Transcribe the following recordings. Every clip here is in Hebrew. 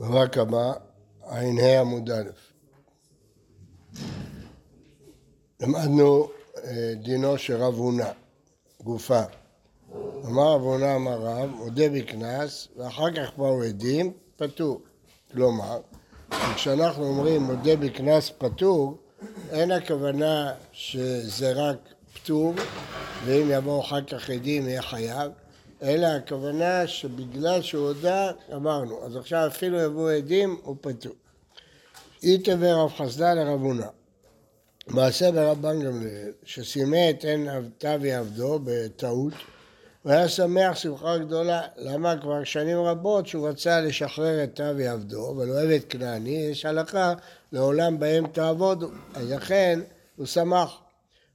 בבא קמא, ע"ה עמוד א'. למדנו אה, דינו של רב הונא, גופה. אמר רב הונא אמר רב, מודה בקנס, ואחר כך באו עדים, פטור. כלומר, כשאנחנו אומרים מודה בקנס פטור, אין הכוונה שזה רק פטור, ואם יבואו אחר כך עדים יהיה חייב, אלא הכוונה שבגלל שהוא הודה, אמרנו, אז עכשיו אפילו יבואו עדים, הוא פטור. איתבר רב חסדה לרב הונא. מעשה ברבן גמליאל, שסימא את עין אבי עבדו בטעות, הוא היה שמח שמחה גדולה. למה? כבר שנים רבות שהוא רצה לשחרר את אבי עבדו, אבל הוא עבד כנעני, יש הלכה לעולם בהם תעבודו. אז לכן הוא שמח.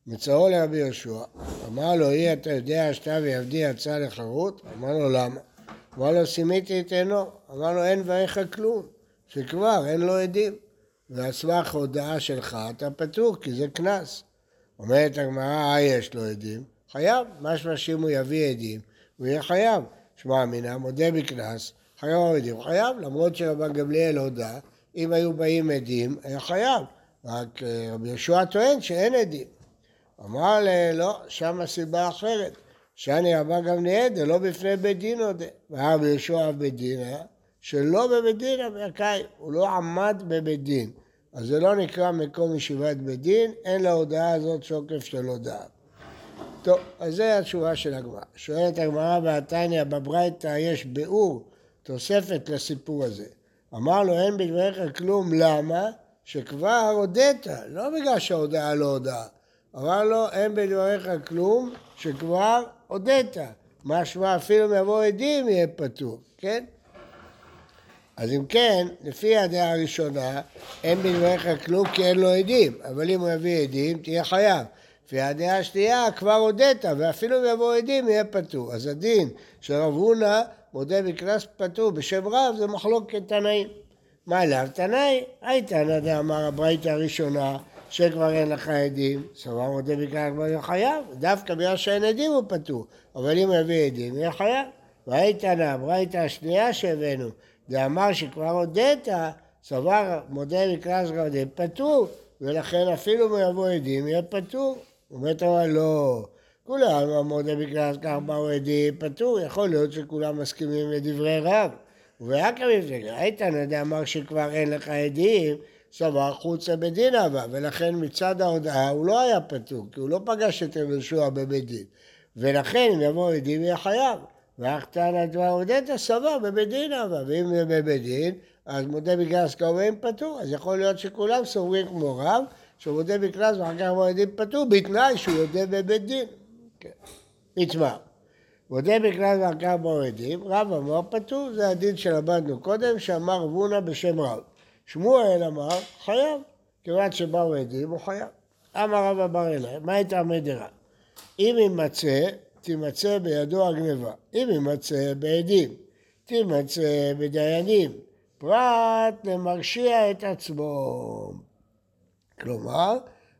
מצאו לרבי יהושע, אמר לו, אי אתה יודע שתבי עבדי יצא לחירות? אמר לו, למה? אמר לו, סימיתי את עינו. אמר לו, אין בעיך כלום, שכבר אין לו עדים. ועל סמך הודעה שלך אתה פטור, כי זה קנס. אומרת הגמרא, אה, יש לו עדים? חייב, משמע שאם הוא יביא עדים, הוא יהיה חייב. שמע אמינא, מודה בקנס, חייב עדים, חייב, למרות שרבן גמליאל הודה, אם היו באים עדים, היה חייב. רק אה, רבי יהושע טוען שאין עדים. אמר לה, לא, שם הסיבה אחרת. שאני רבן גמליאל, זה לא בפני בית דין עוד. והיה ביהושע בית דין היה, שלא בבית דין הברכאי, הוא לא עמד בבית דין. אז זה לא נקרא מקום ישיבת בית דין, אין להודעה הזאת שוקף של הודעה. טוב, אז זה התשובה של הגמרא. שואלת הגמרא בעתניא, בברייתא יש ביאור, תוספת לסיפור הזה. אמר לו, אין בדבריך כלום, למה? שכבר הודית, לא בגלל שההודעה לא הודעה. אמר לו, אין בדבריך כלום, שכבר הודית. משמע אפילו אם יבואו עדים יהיה פטור, כן? אז אם כן, לפי הדעה הראשונה, אין בדבריך כלום כי אין לו עדים, אבל אם הוא יביא עדים, תהיה חייב. לפי הדעה השנייה, כבר הודית, ואפילו אם יבואו עדים, יהיה פטור. אז הדין של רב הונא מודה בקנס פטור בשם רב, זה מחלוקת תנאים. מה אליו? תנאי, הייתנא דאמר הברייתא הראשונה, שכבר אין לך עדים, סבר מודה בקנס כבר יהיה חייב, דווקא בגלל שאין עדים הוא פטור, אבל אם הוא יביא עדים, יהיה חייב. והייתנא, הברייתא השנייה שהבאנו, ואמר שכבר הודית, סבר מודה מקרא סגרדים, פטור, ולכן אפילו אם יבוא עדים יהיה פטור. אומרת אבל לא, כולם מודה מקרא כך באו עדים, פטור, יכול להיות שכולם מסכימים לדברי רב. ורק המפלגה, איתן אמר שכבר אין לך עדים, סבר חוצה בדין אבא, ולכן מצד ההודעה הוא לא היה פטור, כי הוא לא פגש את רב יהושע בבית דין. ולכן אם יבוא עדים יהיה חייב. ואך תנא דבר הודית סבר בבית דין אבל, ואם זה בבית דין, אז מודה בקנס כמובן פטור, אז יכול להיות שכולם סוברים כמו רב, שהוא מודה בקנס ואחר כך מועדים פטור, בתנאי שהוא יודע בבית דין. כן. מצווה. מודה בקנס ואחר כך מועדים, רב אמר פטור, זה הדין שלמדנו קודם, שאמר רבונה בשם רב. שמואל אמר חייב, כיוון שבאו עדים הוא חייב. אמר רב אבר אליי, מה הייתה המדרה? אם יימצא תימצא בידו הגניבה. אם יימצא בעדים, תימצא בדיינים, פרט למרשיע את עצמו. כלומר,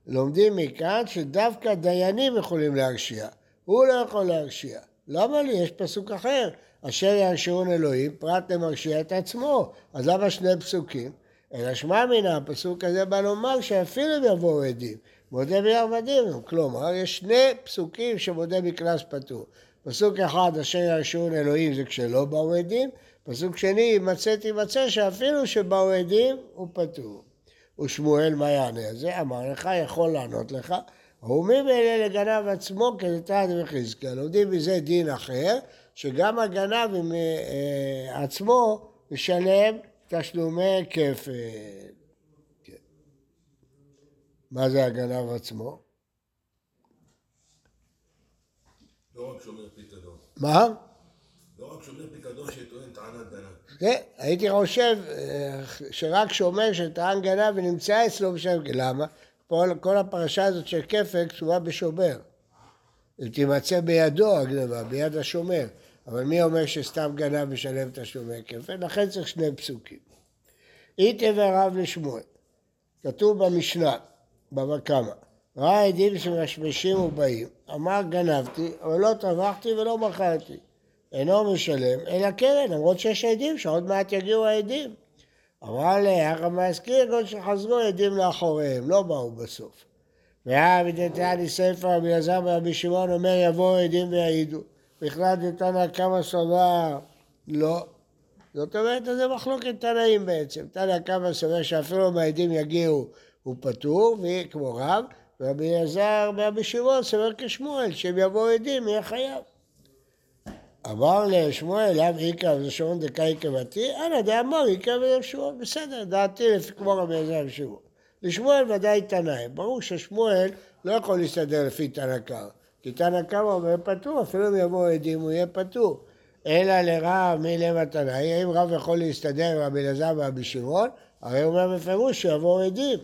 לומדים מכאן שדווקא דיינים יכולים להרשיע. הוא לא יכול להרשיע. למה לי? יש פסוק אחר. אשר ירשיעון אלוהים, פרט למרשיע את עצמו. אז למה שני פסוקים? אלא שמע מן הפסוק הזה בא לומר שאפילו אם יבואו עדים, מודה בעבדים, כלומר יש שני פסוקים שמודה בקנס פטור. פסוק אחד, אשר ירשון אלוהים זה כשלא באו עדים, פסוק שני, מצא תימצא שאפילו שבאו עדים הוא פטור. ושמואל מה יענה על זה? אמר לך, יכול לענות לך, ומי מאלה לגנב עצמו כנתן וחזקיה. לומדים מזה דין אחר, שגם הגנב עם אה, עצמו משלם תשלומי כפל. כן. מה זה הגנב עצמו? לא רק שומר פיקדון. מה? לא רק שומר פיקדון שטוען טענת גנב. כן, הייתי חושב אה, שרק שומר שטען גנב ונמצא אצלו בשם, למה? כל, כל הפרשה הזאת של כפל כתובה בשומר. תימצא בידו הגנבה, ביד השומר. אבל מי אומר שסתם גנב משלם תשלומי כפל? לכן צריך שני פסוקים. איתי ורב לשמואל. כתוב במשנה, בבא קמא, ראה עדים שמשמשים ובאים, אמר גנבתי, אבל לא טבחתי ולא מכרתי. אינו משלם, אלא קרן, למרות שיש עדים, שעוד מעט יגיעו העדים. אמר לאחר מזכיר, כל שחזרו עדים לאחוריהם, לא באו בסוף. והיה ודתני ספר רבי אלעזר ורבי שמעון אומר יבואו עדים ויעידו. בכלל דתנא כמה סבר לא. זאת אומרת, זה מחלוקת תנאים בעצם. תנא כמה סבר שאפילו אם העדים יגיעו הוא פטור, כמו רב, ורבי אלעזר ורבי שמעון סבר כשמואל, שהם יבואו עדים יהיה חייב. אמר לשמואל, לאו איכא ולשמעון דקאי קבעתי, אנא דאמר איכא ולשמעון, בסדר, דעתי לפי כמו רבי אלעזר ושמעון. לשמואל ודאי תנאי, ברור ששמואל לא יכול להסתדר לפי תנא קמא, כי תנא קמא אומר פטור, אפילו אם יבואו עדים הוא יהיה פטור. אלא לרב מלב תנאי, האם רב יכול להסתדר עם רבי אלעזר ורבי שמעון? הרי הוא אומר בפירוש שיבואו עדים.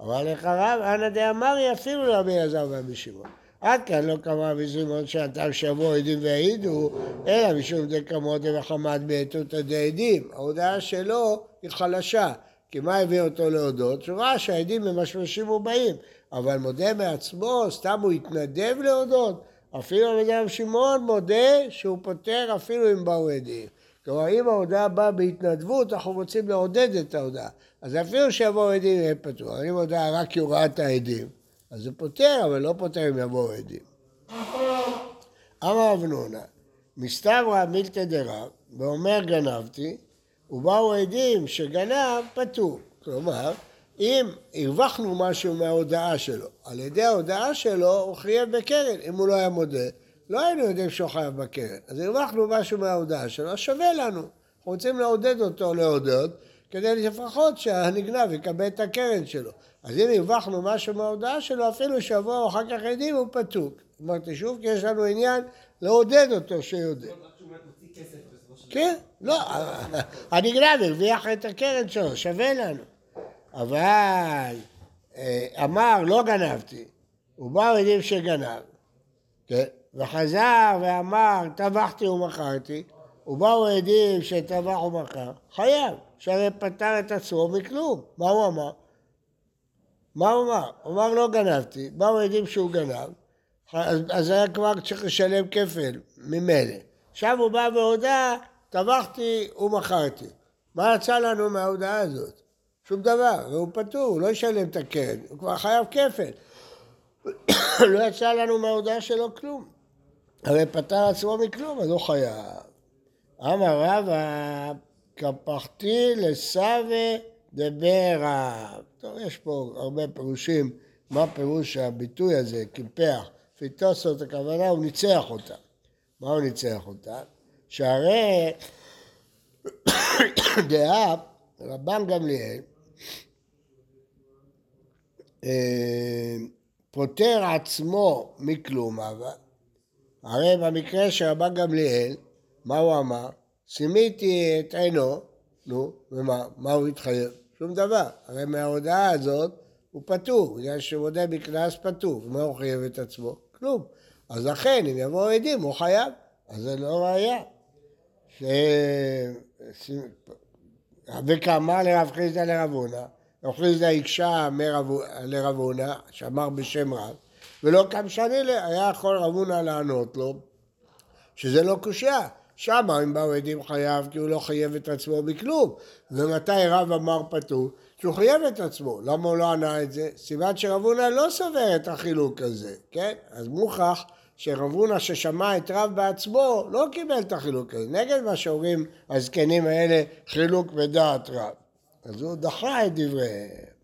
אבל לך רב, אנא דאמרי אפילו לרבי אלעזר ורבי שמעון. עד כאן לא קבע רבי שמעון שהטעם שיבואו עדים ויעידו, אלא משום דקמות וחמד בעתותא דעדים. ההודעה שלו היא חלשה. כי מה הביא אותו להודות? שהוא ראה שהעדים ממשמשים ובאים, אבל מודה מעצמו, סתם הוא התנדב להודות? אפילו רבי שמעון מודה שהוא פותר אפילו אם באו עדים. כלומר, אם ההודעה באה בהתנדבות, אנחנו רוצים לעודד את ההודעה. אז אפילו שיבואו עדים יהיה פתוח. אם ההודעה רק כי הוא ראה את העדים, אז זה פותר, אבל לא פותר אם יבואו עדים. אמר רב נונה, מסתברא מילתא דרב, ואומר גנבתי, ובאו עדים שגנב פטור. כלומר, אם הרווחנו משהו מההודעה שלו, על ידי ההודעה שלו הוא חייב בקרן. אם הוא לא היה מודה, לא היינו יודעים שהוא חייב בקרן. אז הרווחנו משהו מההודעה שלו, אז שווה לנו. אנחנו רוצים לעודד אותו להודות, כדי לפחות שהנגנב יקבל את הקרן שלו. אז אם הרווחנו משהו מההודעה שלו, אפילו שבוע אחר כך עדים הוא פתוק. אמרתי שוב, כי יש לנו עניין לעודד אותו שיודע. כן, לא, הנגנב הרוויח את הקרן שלו, שווה לנו. אבל אה, אמר, לא גנבתי, ובאו עדים שגנב, כן? וחזר ואמר, טבחתי ומכרתי, ובאו עדים שטבח ומכר, חייב, שהרי פטר את עצמו מכלום. מה הוא אמר? מה הוא אמר? הוא אמר לא גנבתי, באו עדים שהוא גנב, אז, אז היה כבר צריך לשלם כפל ממילא. עכשיו הוא בא והודה, טבחתי ומכרתי. מה יצא לנו מההודעה הזאת? שום דבר, והוא פטור, הוא לא ישלם את הקרן, הוא כבר חייב כפל. לא יצא לנו מההודעה שלו כלום. הרי פטר עצמו מכלום, אז הוא חייב. אמר רבא, קפחתי לסווה דבר רב. טוב, יש פה הרבה פירושים, מה פירוש הביטוי הזה, קיפח. לפי תוספות הכוונה, הוא ניצח אותה. מה הוא ניצח אותה? שהרי דעה, רבן גמליאל, פוטר עצמו מכלום, אבל הרי במקרה של רבן גמליאל, מה הוא אמר? שימיתי את עינו, נו, ומה? מה הוא התחייב? שום דבר. הרי מההודעה הזאת הוא פטור, בגלל שהוא מודה בקנס פטור. ומה הוא חייב את עצמו? כלום. אז לכן, אם יבואו עדים, הוא חייב. אז זה לא ראייה. ש... וכמה לרב חיסדא לרב הונא, רב חיסדא הקשה לרב הונא, שאמר בשם רב, ולא קם שני היה יכול רב הונא לענות לו שזה לא קושייה. שמה אם באו עדים חייב כי הוא לא חייב את עצמו בכלום. ומתי רב אמר פטור? שהוא חייב את עצמו. למה הוא לא ענה את זה? סיבת שרב הונא לא סובר את החילוק הזה, כן? אז מוכח שרב הונא ששמע את רב בעצמו לא קיבל את החילוק הזה. נגד מה שאומרים הזקנים האלה חילוק בדעת רב. אז הוא דחה את דבריהם.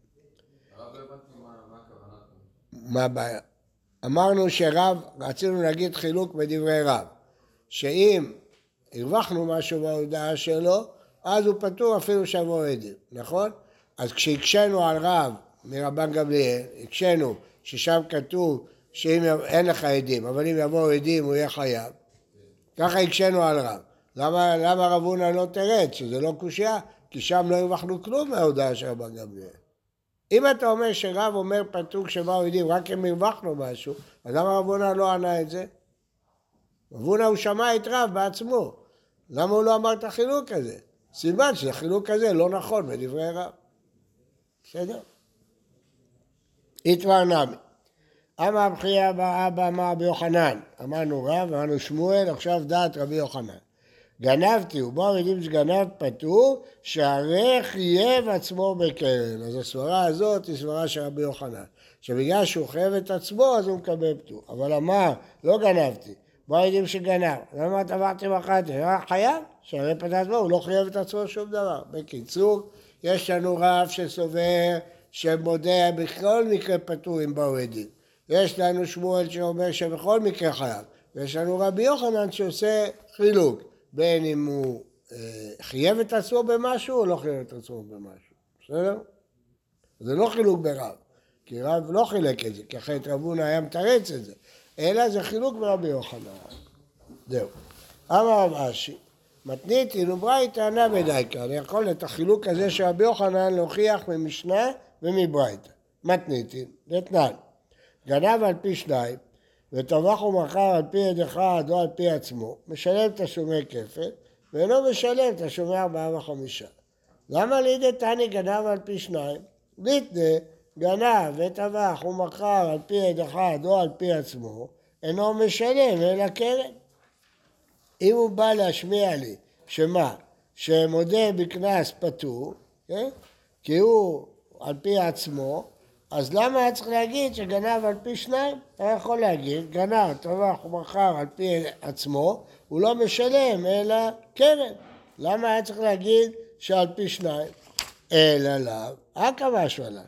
מה הבעיה? אמרנו שרב, רצינו להגיד חילוק בדברי רב, שאם הרווחנו משהו בהודעה שלו, אז הוא פטור אפילו שיבואו עדים, נכון? אז כשהקשינו על רב מרבן גמליאל, הקשינו ששם כתוב שאם אין לך עדים, אבל אם יבואו עדים הוא יהיה חייב. ככה הקשינו על רב. למה, למה רב הונא לא תרד? שזה לא קושייה? כי שם לא הרווחנו כלום מההודעה של רבן גמליאל. אם אתה אומר שרב אומר פטור כשבאו עדים רק אם הרווחנו משהו, אז למה רב הונא לא ענה את זה? רב הונא הוא שמע את רב בעצמו. למה הוא לא אמר את החילוק הזה? סימן שהחילוק הזה לא נכון בדברי רב. בסדר? איתמר נמי. אמר הבכייה אבא אמר רבי יוחנן, אמרנו רב, אמרנו שמואל, עכשיו דעת רבי יוחנן. גנבתי, ובאו עדים שגנב פטור, שהרי חייב עצמו בקרן. אז הסברה הזאת היא סברה של רבי יוחנן. שבגלל שהוא חייב את עצמו, אז הוא מקבל פטור. אבל אמר, לא גנבתי, באו עדים שגנב. למה טבעתי ואכלתי? היה חייב, שהרי פטר עצמו, הוא לא חייב את עצמו שום דבר. בקיצור, יש לנו רב שסובר שמודה בכל מקרה פטור אם באו עדים. יש לנו שמואל שאומר שבכל מקרה חייב. ויש לנו רבי יוחנן שעושה חילוק. בין אם הוא אה, חייב את עצמו במשהו או לא חייב את עצמו במשהו, בסדר? זה לא חילוק ברב, כי רב לא חילק את זה, כי אחרת רב הונא היה מתרץ את זה, אלא זה חילוק ברבי יוחנן. זהו. אמר רב אשי, מתניתין וברייתא נא בדייקה, אני יכול את החילוק הזה של רבי יוחנן להוכיח ממשנה ומברייתא. מתניתין, דתנן, גנב על פי שניים וטבח ומכר על פי יד אחד או על פי עצמו, משלם תשלומי כפל, ואינו משלם תשלומי ארבעה וחמישה. למה לידי תני גנב על פי שניים? ליטנה גנב וטבח ומכר על פי יד אחד או על פי עצמו, אינו משלם אלא קרן. אם הוא בא להשמיע לי, שמה? שמודה בקנס פטור, כן? כי הוא על פי עצמו, אז למה היה צריך להגיד שגנב על פי שניים? היה יכול להגיד, גנב, טבח ומכר על פי עצמו, הוא לא משלם אלא קרן. למה היה צריך להגיד שעל פי שניים? אלא לאו, אכא משהו עליו.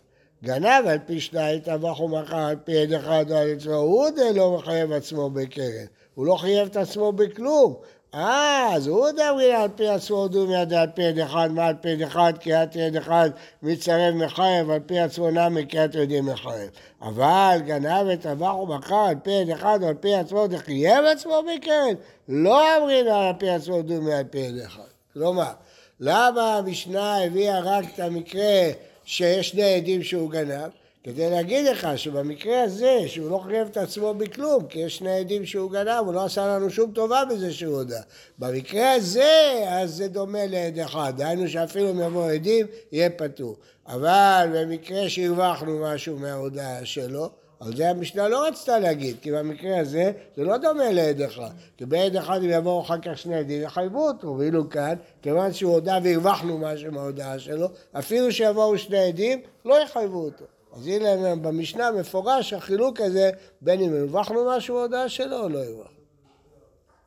גנב על פי שניים, טבח ומכר על פי עד אחד על עצמו, הוא די לא מחייב עצמו בקרן. הוא לא חייב את עצמו בכלום. אה, אז הוא דאמרין על פי עצמו דומי עד על פי יד אחד, מה על פי יד אחד, קריאת יד אחד מצטרף מחייב, על פי עצמו נמי קריאת ידים מחייב. אבל גנב וטבח ומכר על פי יד אחד על פי עצמו דחייב עצמו בקרן, לא אמרין על פי עצמו דומי על פי יד אחד. כלומר, למה המשנה הביאה רק את המקרה שיש שני עדים שהוא גנב? כדי להגיד לך שבמקרה הזה, שהוא לא חייב את עצמו בכלום, כי יש שני עדים שהוא גנב, הוא לא עשה לנו שום טובה בזה שהוא הודה. במקרה הזה, אז זה דומה לעד אחד, דהיינו שאפילו אם יבואו עדים, יהיה פטור. אבל במקרה שהרווחנו משהו מההודעה שלו, על זה המשנה לא רצתה להגיד, כי במקרה הזה זה לא דומה לעד אחד. כי בעד אחד אם יבואו אחר כך שני עדים יחייבו אותו, ואילו כאן, כיוון שהוא הודה והרווחנו משהו מההודעה שלו, אפילו שיבואו שני עדים, לא יחייבו אותו. אז הנה במשנה מפורש החילוק הזה בין אם הרווחנו משהו בהודעה שלו או לא הרווחנו.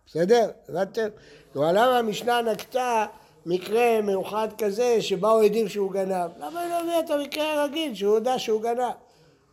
בסדר? הבנתם? כלומר למה המשנה נקטה מקרה מיוחד כזה שבאו עדים שהוא גנב? למה היא לא הביאה את המקרה הרגיל שהוא הודה שהוא גנב?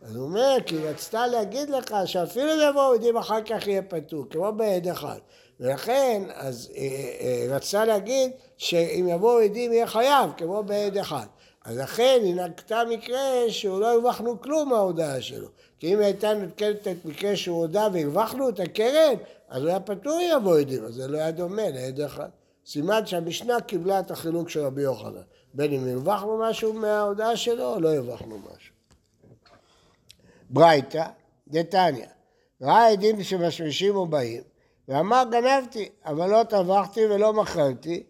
אז הוא אומר, כי היא רצתה להגיד לך שאפילו אם יבואו עדים אחר כך יהיה פטור, כמו בעד אחד. ולכן, אז היא אה, אה, רצתה להגיד שאם יבואו עדים יהיה חייב, כמו בעד אחד. אז לכן היא נקטה מקרה שהוא לא הרווחנו כלום מההודעה שלו. כי אם הייתה נתקלת את מקרה שהוא הודה והרווחנו את הקרן, אז הוא היה פטור יבוא עדים, אז זה לא היה דומה לעד אחד. סימן שהמשנה קיבלה את החילוק של רבי יוחנן. בין אם הרווחנו משהו מההודעה שלו או לא הרווחנו משהו. ברייתא, דתניא, ראה עדים שמשמישים ובאים, ואמר גנבתי, אבל לא טבחתי ולא מכרתי,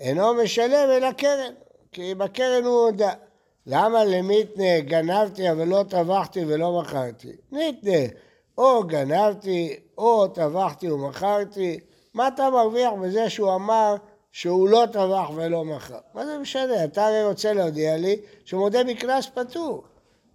אינו משלם אלא קרן. כי בקרן הוא הודה. למה למיתנה גנבתי אבל לא טבחתי ולא מכרתי? ניתנה, או גנבתי או טבחתי ומכרתי, מה אתה מרוויח בזה שהוא אמר שהוא לא טבח ולא מכר? מה זה משנה? אתה הרי רוצה להודיע לי שהוא מודה בקנס פטור.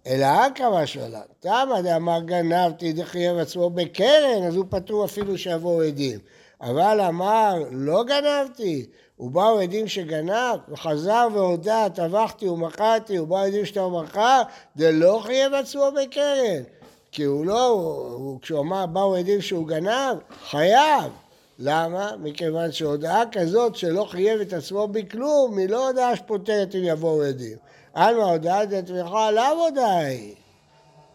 אלא משהו עליו. תמה דאמר גנבתי דחייב עצמו בקרן, אז הוא פטור אפילו שיבואו עדים. אבל אמר לא גנבתי, ובאו עדים שגנב, וחזר והודה, טבחתי ומכרתי, ובאו עדים שאתה מכר, זה לא חייב עצמו בקרן. כי הוא לא, הוא, כשהוא אמר באו עדים שהוא גנב, חייב. למה? מכיוון שהודעה כזאת שלא חייב את עצמו בכלום, היא לא הודעה שפותרת אם יבואו עדים. עלמא הודעה זה תמיכה עליו הודעה היא.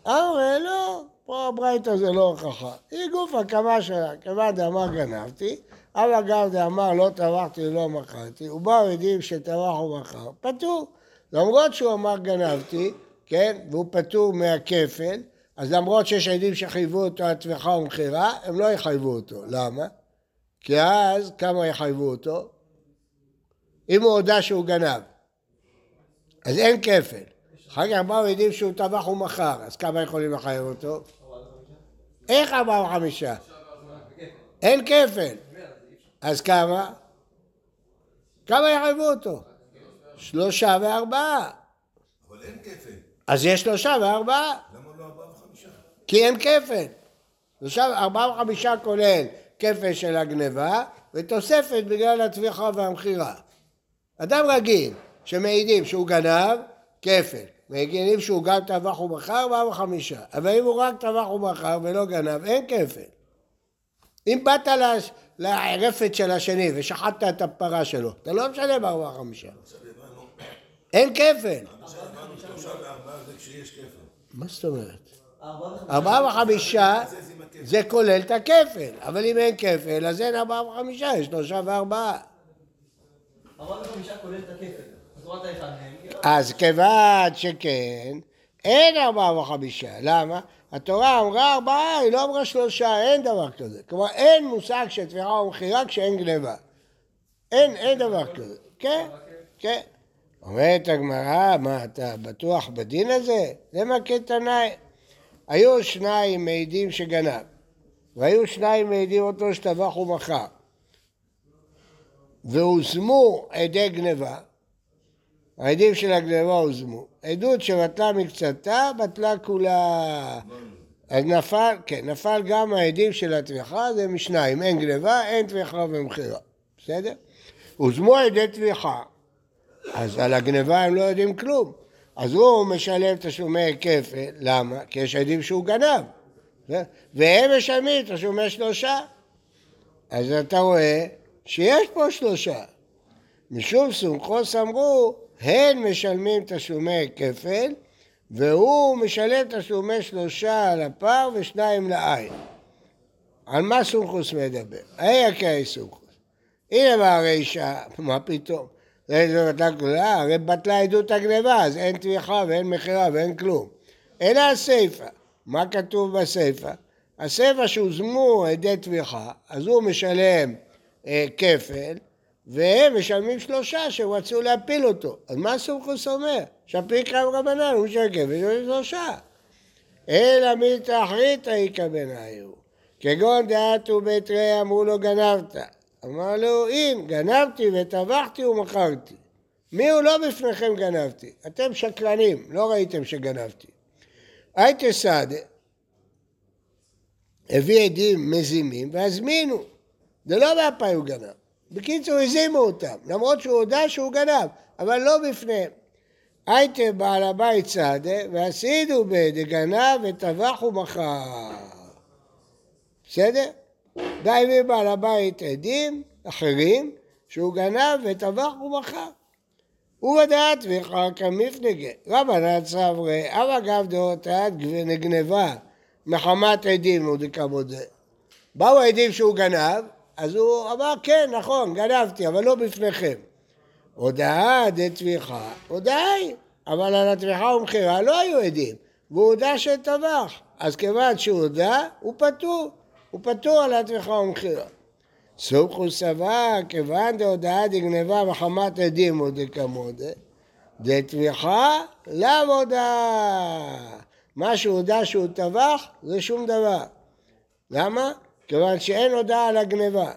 אמרי לא, פה הברייתא זה לא הוכחה. היא גופה כמה שלה, כיוון דאמר גנבתי, אבל אגב דאמר לא טבחתי ולא מכרתי, ובאו עדים שטבח ומכר, פטור. למרות שהוא אמר גנבתי, כן, והוא פטור מהכפל, אז למרות שיש עדים שחייבו אותו על טביחה ומכירה, הם לא יחייבו אותו. למה? כי אז כמה יחייבו אותו? אם הוא הודה שהוא גנב, אז אין כפל. אחר כך באו עדים שהוא טבח ומכר, אז כמה יכולים לחייב אותו? איך ארבעה וחמישה? אין כפל. אז כמה? כמה יחייבו אותו? שלושה וארבעה. אבל אין כפל. אז יש שלושה וארבעה. למה לא ארבעה וחמישה? כי אין כפל. עכשיו ארבעה וחמישה כולל כפל של הגניבה ותוספת בגלל הטביחה והמכירה. אדם רגיל שמעידים שהוא גנב, כפל. מעידים שהוא גם טבח ומכר, ארבעה וחמישה. אבל אם הוא רק טבח ומכר ולא גנב, אין כפל. אם באת לרפת של השני ושחטת את הפרה שלו, אתה לא משלם ארבעה וחמישה. עכשיו הבנו, אין כפל. כשיש כפל. מה זאת אומרת? ארבעה וחמישה. זה כולל את הכפל, אבל אם אין כפל אז אין ארבעה וחמישה, יש שלושה וארבעה. ארבעה וחמישה כולל את הכפל. אז כיוון שכן, אין ארבעה וחמישה. למה? התורה אמרה ארבעה, היא לא אמרה שלושה, אין דבר כזה. כלומר, אין מושג של תביעה או מכירה כשאין גניבה. אין, אין דבר כזה. כן, כן. אומרת הגמרא, מה, אתה בטוח בדין הזה? זה מכה. היו שניים מעידים שגנב, והיו שניים מעידים אותו שטבח ומכר. והושמו עדי גניבה, העדים של הגניבה הוזמו. עדות שבטלה מקצתה, בטלה כולה. אז נפל, כן, נפל גם העדים של הטביחה, זה משניים, אין גניבה, אין טביחה ומכירה. בסדר? הוזמו עדי טביחה, אז על הגניבה הם לא יודעים כלום. אז הוא משלם תשלומי כפל, למה? כי יש עדים שהוא גנב. והם משלמים תשלומי שלושה. אז אתה רואה שיש פה שלושה. משום סומכוס אמרו, הן משלמים תשלומי כפל, והוא משלם תשלומי שלושה על הפר ושניים לעין. על מה סומכוס מדבר? היה כאי סומכוס. הנה מה הרישא, מה פתאום? זה בטלה גדולה, הרי בטלה עדות הגניבה, אז אין טביחה ואין מכירה ואין כלום. אלא הסיפא. מה כתוב בסיפא? הסיפא שהוזמו עדי טביחה, אז הוא משלם אה, כפל, והם משלמים שלושה שרצו להפיל אותו. אז מה סומכוס אומר? שפיקרא רבנן, הוא כפל, הוא שלושה. אלא מילתא אחריתא איכא בנאיו. כגון דעתו בית ראה אמרו לו גנבת. אמר לו אם גנבתי וטבחתי ומכרתי. מי הוא לא בפניכם גנבתי? אתם שקרנים, לא ראיתם שגנבתי. הייתה סעדה הביא עדים מזימים והזמינו. זה לא מהפעי הוא גנב. בקיצור, הזימו אותם, למרות שהוא הודה שהוא גנב, אבל לא בפניהם. הייתה בעל הבית סעדה, והסידו בדגנב וטבח ומכר. בסדר? די הביא בעל הבית עדים אחרים שהוא גנב וטבח ומכר. ובדעת וכר כמפנגה. רבנן סברי, אבא גב דעותת נגנבה מחמת עדים הוא דקמודה. באו העדים שהוא גנב, אז הוא אמר כן, נכון, גנבתי, אבל לא בפניכם. הודעה דטביחה, הודעה היא, אבל על הטביחה ומכירה לא היו עדים, והוא הודה שטבח. אז כיוון שהוא הודה, הוא פטור, הוא פטור על הטביחה ומכירה. סוכו סבר, כיוון דהודאה דגנבה מחמת עדים הוא דקמודה, דטביחה לאו הודעה. מה שהוא הודה שהוא טבח זה שום דבר. למה? כיוון שאין הודעה על הגניבה.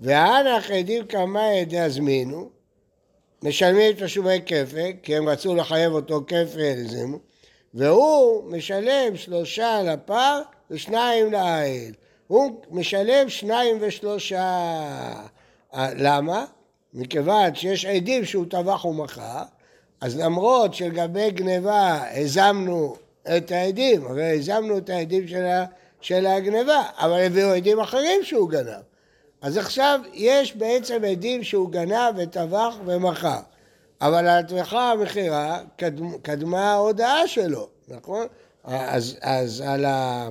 והנח עדים כמה עדי הזמינו, משלמים תשלומי כפל, כי הם רצו לחייב אותו כפל, הזימו, והוא משלם שלושה לפר ושניים לעיל. הוא משלם שניים ושלושה. אה, למה? מכיוון שיש עדים שהוא טבח ומכר, אז למרות שלגבי גניבה הזמנו את העדים, הרי הזמנו את העדים של, של הגניבה, אבל הביאו עדים אחרים שהוא גנב. אז עכשיו יש בעצם עדים שהוא גנב וטבח ומכר, אבל התמיכה המכירה קדמה, קדמה ההודעה שלו, נכון? אז, אז על ה...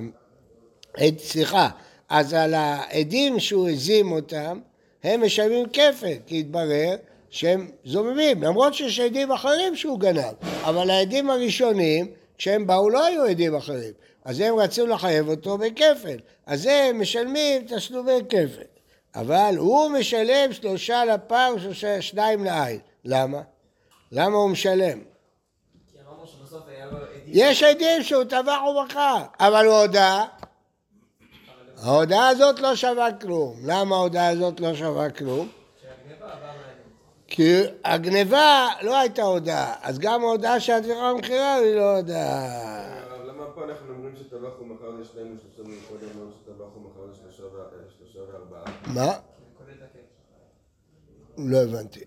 סליחה, אז על העדים שהוא הזים אותם, הם משלמים כפל, כי התברר שהם זוממים, למרות שיש עדים אחרים שהוא גנב, אבל העדים הראשונים, כשהם באו לא היו עדים אחרים, אז הם רצו לחייב אותו בכפל, אז הם משלמים תשלומי כפל, אבל הוא משלם שלושה לפר ושלושה שניים לעין, למה? למה הוא משלם? יש עדים שהוא טבח ומכר, אבל הוא הודה ההודעה הזאת לא שווה כלום. למה ההודעה הזאת לא שווה כלום? כי הגניבה לא הייתה הודעה, אז גם ההודעה של התמיכה במכירה היא לא הודעה. הרב, למה פה אנחנו אומרים שטבח ומכר זה שניים ושלושה מקודם אמרנו שטבח ומכר זה שלושה ו- שלושה וארבעה? מה? לא הבנתי.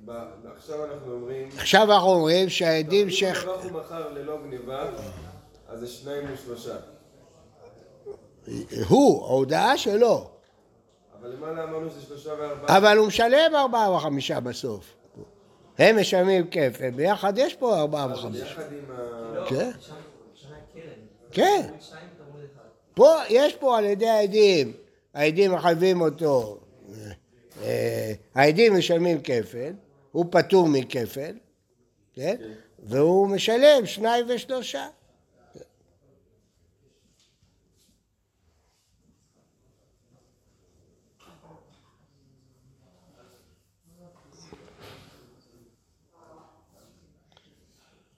עכשיו אנחנו אומרים עכשיו אנחנו אומרים שהעדים ש... אם טבח ומכר ללא גניבה אז זה שניים ושלושה הוא, ההודעה שלו. אבל למעלה אמרנו שזה שלושה וארבעה אבל הוא משלם ארבעה וחמישה בסוף. הם משלמים כפל, ביחד יש פה ארבעה וחמישה. ביחד עם ה... לא, כן. קרן. כן. פה, יש פה על ידי העדים, העדים מחייבים אותו, אה, העדים משלמים כפל, הוא פטור מכפל, כן? והוא משלם שניים ושלושה.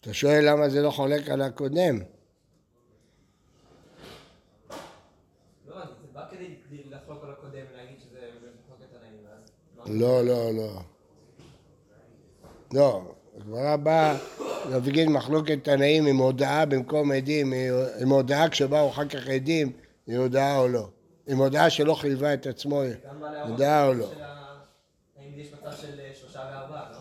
אתה שואל למה זה לא חולק על הקודם? לא, זה בא כדי לחלוק על הקודם, להגיד שזה מחלוקת תנאים, ואז... לא, לא, לא. לא, הגמרא באה להגיד מחלוקת תנאים עם הודעה במקום עדים, עם הודעה כשבאו אחר כך עדים, היא הודעה או לא. עם הודעה שלא חייבה את עצמו, הודעה או לא. האם יש מצב של אה, שלושה וארבעה, לא?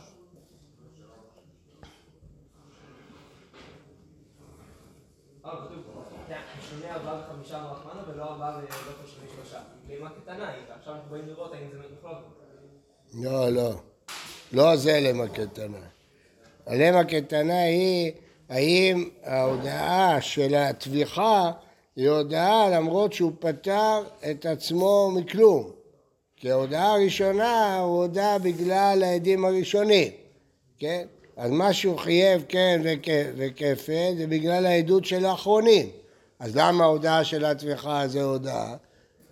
לא, לא. לא זה למה קטנה. הלמה קטנה היא האם ההודעה של הטביחה היא הודעה למרות שהוא פטר את עצמו מכלום. כי ההודעה הראשונה הוא הודעה בגלל העדים הראשונים, כן? אז מה שהוא חייב כן וכ- וכפל זה בגלל העדות של האחרונים. אז למה ההודעה של הטביחה זה הודעה?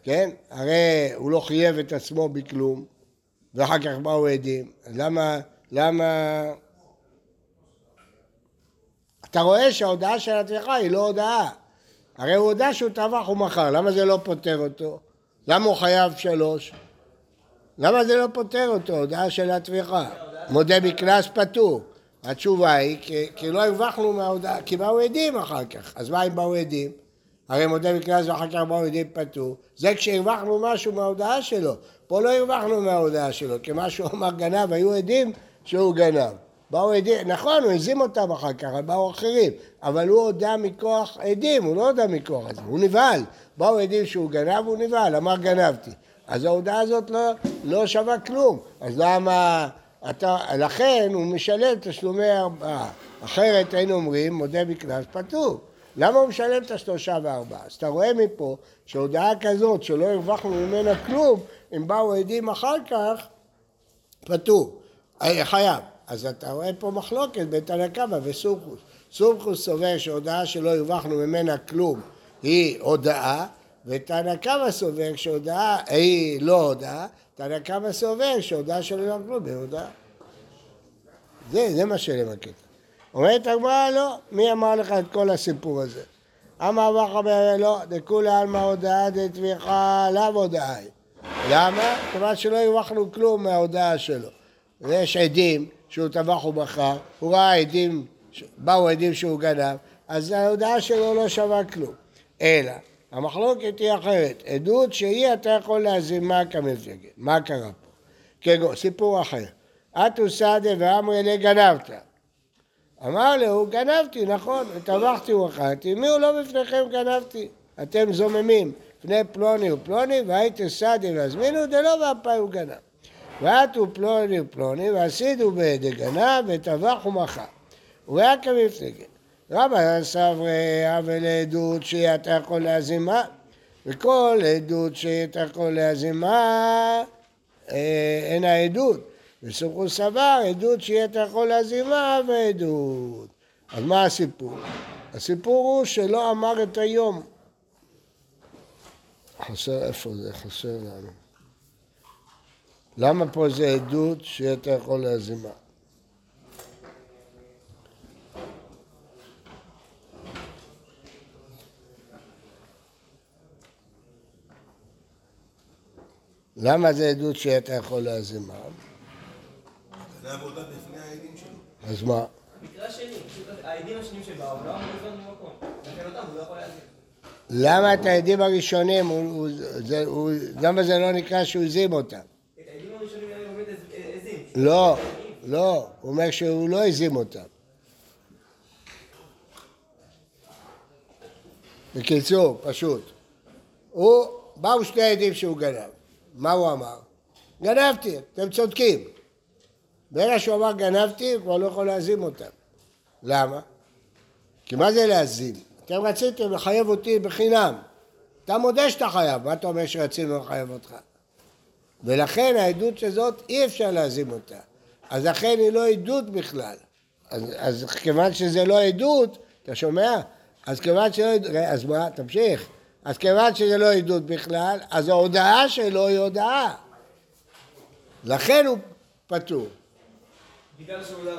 כן? הרי הוא לא חייב את עצמו בכלום, ואחר כך באו עדים. למה, למה... אתה רואה שההודעה של הטביחה היא לא הודעה. הרי הוא הודה שהוא טבח ומכר, למה זה לא פוטר אותו? למה הוא חייב שלוש? למה זה לא פוטר אותו, הודעה של הטביחה? מודה בקנס פטור. התשובה היא, כי, כי לא הרווחנו מההודעה, כי באו עדים אחר כך. אז מה אם באו עדים? הרי מודה בקנס ואחר כך באו עדים פטור. זה כשהרווחנו משהו מההודעה שלו. פה לא הרווחנו מההודעה שלו, כי מה שהוא אמר גנב, היו עדים שהוא גנב. באו עדים, נכון, הוא הזים אותם אחר כך, אבל באו אחרים. אבל הוא הודה מכוח עדים, הוא לא הודה מכוח עדים, הוא נבהל. באו עדים שהוא גנב, הוא נבהל, אמר גנבתי. אז ההודעה הזאת לא, לא שווה כלום. אז למה... אתה, לכן הוא משלם תשלומי ארבעה. אחרת היינו אומרים, מודה בקנס פטור. למה הוא משלם את השלושה וארבעה? אז אתה רואה מפה שהודעה כזאת שלא הרווחנו ממנה כלום, אם באו עדים אחר כך, פטור. אה, חייב. אז אתה רואה פה מחלוקת בין תנא קמא וסומכוס. סומכוס סובר שהודעה שלא הרווחנו ממנה כלום היא הודאה, ותנא קמא סובר שהודעה היא לא הודאה, תנא קמא סובר שהודעה שלא הרווחנו כלום היא הודאה. זה, זה מה שלמקט. אומרת הגמרא, לא, מי אמר לך את כל הסיפור הזה? אמר אבא חבר, לא, דכולי עלמא הודאה דתמיכה לאו הודאה היא. למה? כיוון שלא הרווחנו כלום מההודעה שלו. ויש עדים שהוא טבח ומכר, הוא ראה עדים, באו עדים שהוא גנב, אז ההודעה שלו לא שווה כלום. אלא, המחלוקת היא אחרת. עדות שהיא אתה יכול להזימה כמפלגת. מה קרה פה? כגון, סיפור אחר. אתו סעדה ואמרי לי גנבת. אמר לו, גנבתי, נכון, וטבחתי ומכרתי, מי הוא לא בפניכם גנבתי? אתם זוממים, פני פלוני ופלוני, והייתם סעדי והזמינו, דלא ואפי הוא גנב. ועטו פלוני ופלוני, ועשידו בידי גנב, וטבח ומכר. והיה כמפלגת. רבא סברי אבל עדות שאתה יכול להזימה, וכל עדות שאתה יכול להזימה אה, אין העדות. וסמכו סבר עדות שאתה יכול להזימה ועדות. אז מה הסיפור? הסיפור הוא שלא אמר את היום. חסר, איפה זה? חסר לנו. למה פה זה עדות שאתה יכול להזימה? למה זה עדות שאתה יכול להזימה? זה עבודה בפני העדים שלו. אז מה? מקרה שני, העדים השניים שבאו לא אמרו לזמן במקום. לכן אותם הוא לא יכול להזין. למה את העדים הראשונים, למה זה לא נקרא שהוא הזים אותם? את העדים הראשונים היה עומד עזים. לא, לא, הוא אומר שהוא לא הזים אותם. בקיצור, פשוט. הוא, באו שני עדים שהוא גנב. מה הוא אמר? גנבתי, אתם צודקים. ברגע שהוא אמר גנבתי, הוא כבר לא יכול להזים אותם. למה? כי מה זה להזים? אתם רציתם לחייב אותי בחינם. אתה מודה שאתה חייב, מה אתה אומר שרצינו לחייב אותך? ולכן העדות הזאת אי אפשר להזים אותה. אז לכן היא לא עדות בכלל. אז, אז כיוון שזה לא עדות, אתה שומע? אז כיוון שלא עדות, אז מה? תמשיך. אז כיוון שזה לא עדות בכלל, אז ההודעה שלו היא הודעה. לכן הוא פטור. בגלל שהוא לא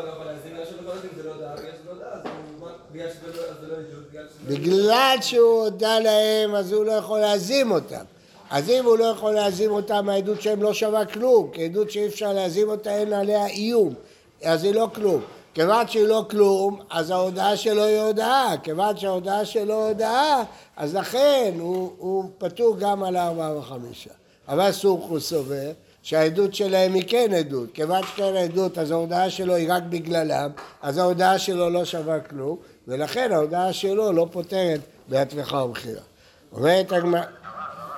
שהוא לא לא הודה להם, אז הוא לא יכול להזים אותם. אז אם הוא לא יכול להזים אותם, העדות שהם לא שווה כלום, כי עדות שאי אפשר להזים אותה, אין עליה איום, אז היא לא כלום. כיוון שהיא לא כלום, אז ההודעה שלו היא הודעה. כיוון שההודעה שלו הודעה, אז לכן הוא, הוא פטור גם על הארבעה וחמישה. אבל סוכו סובר שהעדות שלהם היא כן עדות. כיוון שכן עדות, אז ההודעה שלו היא רק בגללם, אז ההודעה שלו לא שווה כלום, ולכן ההודעה שלו לא פותרת בהטרחה ומכירה. אומרת הגמרא...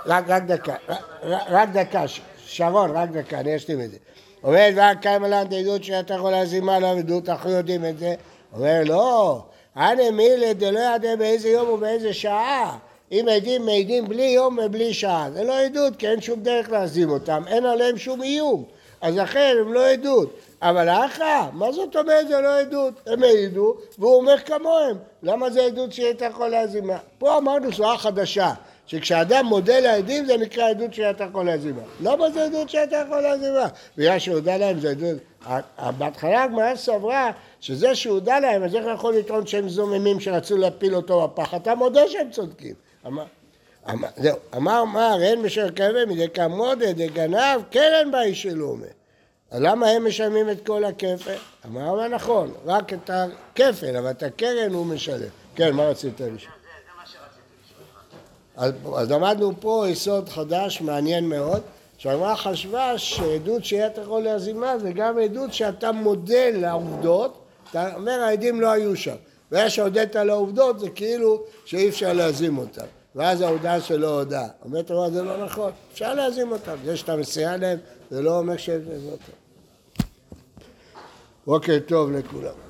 רק, רק דקה, רק, רק דקה, שרון, רק דקה, אני אשלים את זה. אומרת, ועד קיימה לן עדות שאתה יכול להזימה לה עדות, אנחנו יודעים את זה. אומר, לא, אנא מילי דלא ידע באיזה יום ובאיזה שעה. אם עדים מעידים בלי יום ובלי שעה, זה לא עדות, כי אין שום דרך להזים אותם, אין עליהם שום איום. אז לכן הם לא עדות. אבל האחא, מה זאת אומרת זה לא עדות? הם העידו, והוא אומר כמוהם. למה זה עדות שאתה יכול להזימה? פה אמרנו סברה חדשה. שכשאדם מודה לעדים זה נקרא עדות שאתה יכול להזימה. למה זה עדות שאתה יכול להזימה? בגלל שהודה להם זה עדות... בהתחלה הגמרא סברה שזה שהודה להם, אז איך יכול לטעון שהם זוממים שרצו להפיל אותו בפח? אתה מודה שהם צודקים. אמר, זהו, אמר מר, אין בשל כבד מדי כמודה דגנב, קרן באיש שלומה. אז למה הם משלמים את כל הכפל? אמר, נכון, רק את הכפל, אבל את הקרן הוא משלם. כן, מה רצית לשאול? אז, אז למדנו פה יסוד חדש, מעניין מאוד, שהגמרא חשבה שעדות שאתה יכול להזימה זה גם עדות שאתה מודה לעובדות, אתה אומר העדים לא היו שם. ברגע שהודית לעובדות זה כאילו שאי אפשר להזים אותם. ואז ההודעה שלו הודעה. אומרת הרב זה לא נכון, אפשר להזים אותם. זה שאתה מסייע להם זה לא אומר שזה אותם. בוקר טוב לכולם.